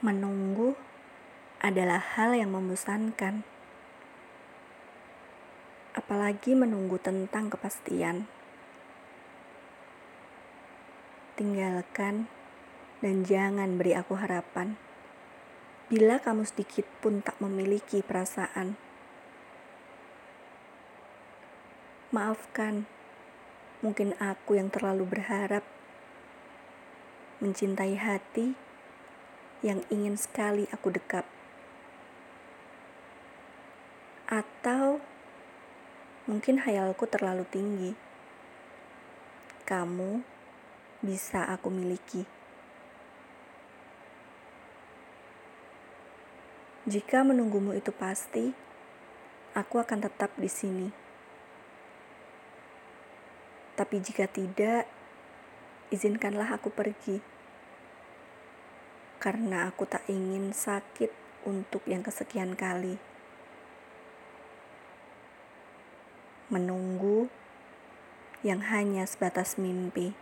Menunggu adalah hal yang membosankan, apalagi menunggu tentang kepastian. Tinggalkan dan jangan beri aku harapan. Bila kamu sedikit pun tak memiliki perasaan, maafkan. Mungkin aku yang terlalu berharap mencintai hati yang ingin sekali aku dekap. Atau mungkin hayalku terlalu tinggi. Kamu bisa aku miliki. Jika menunggumu itu pasti, aku akan tetap di sini. Tapi jika tidak, izinkanlah aku pergi. Karena aku tak ingin sakit untuk yang kesekian kali. Menunggu yang hanya sebatas mimpi.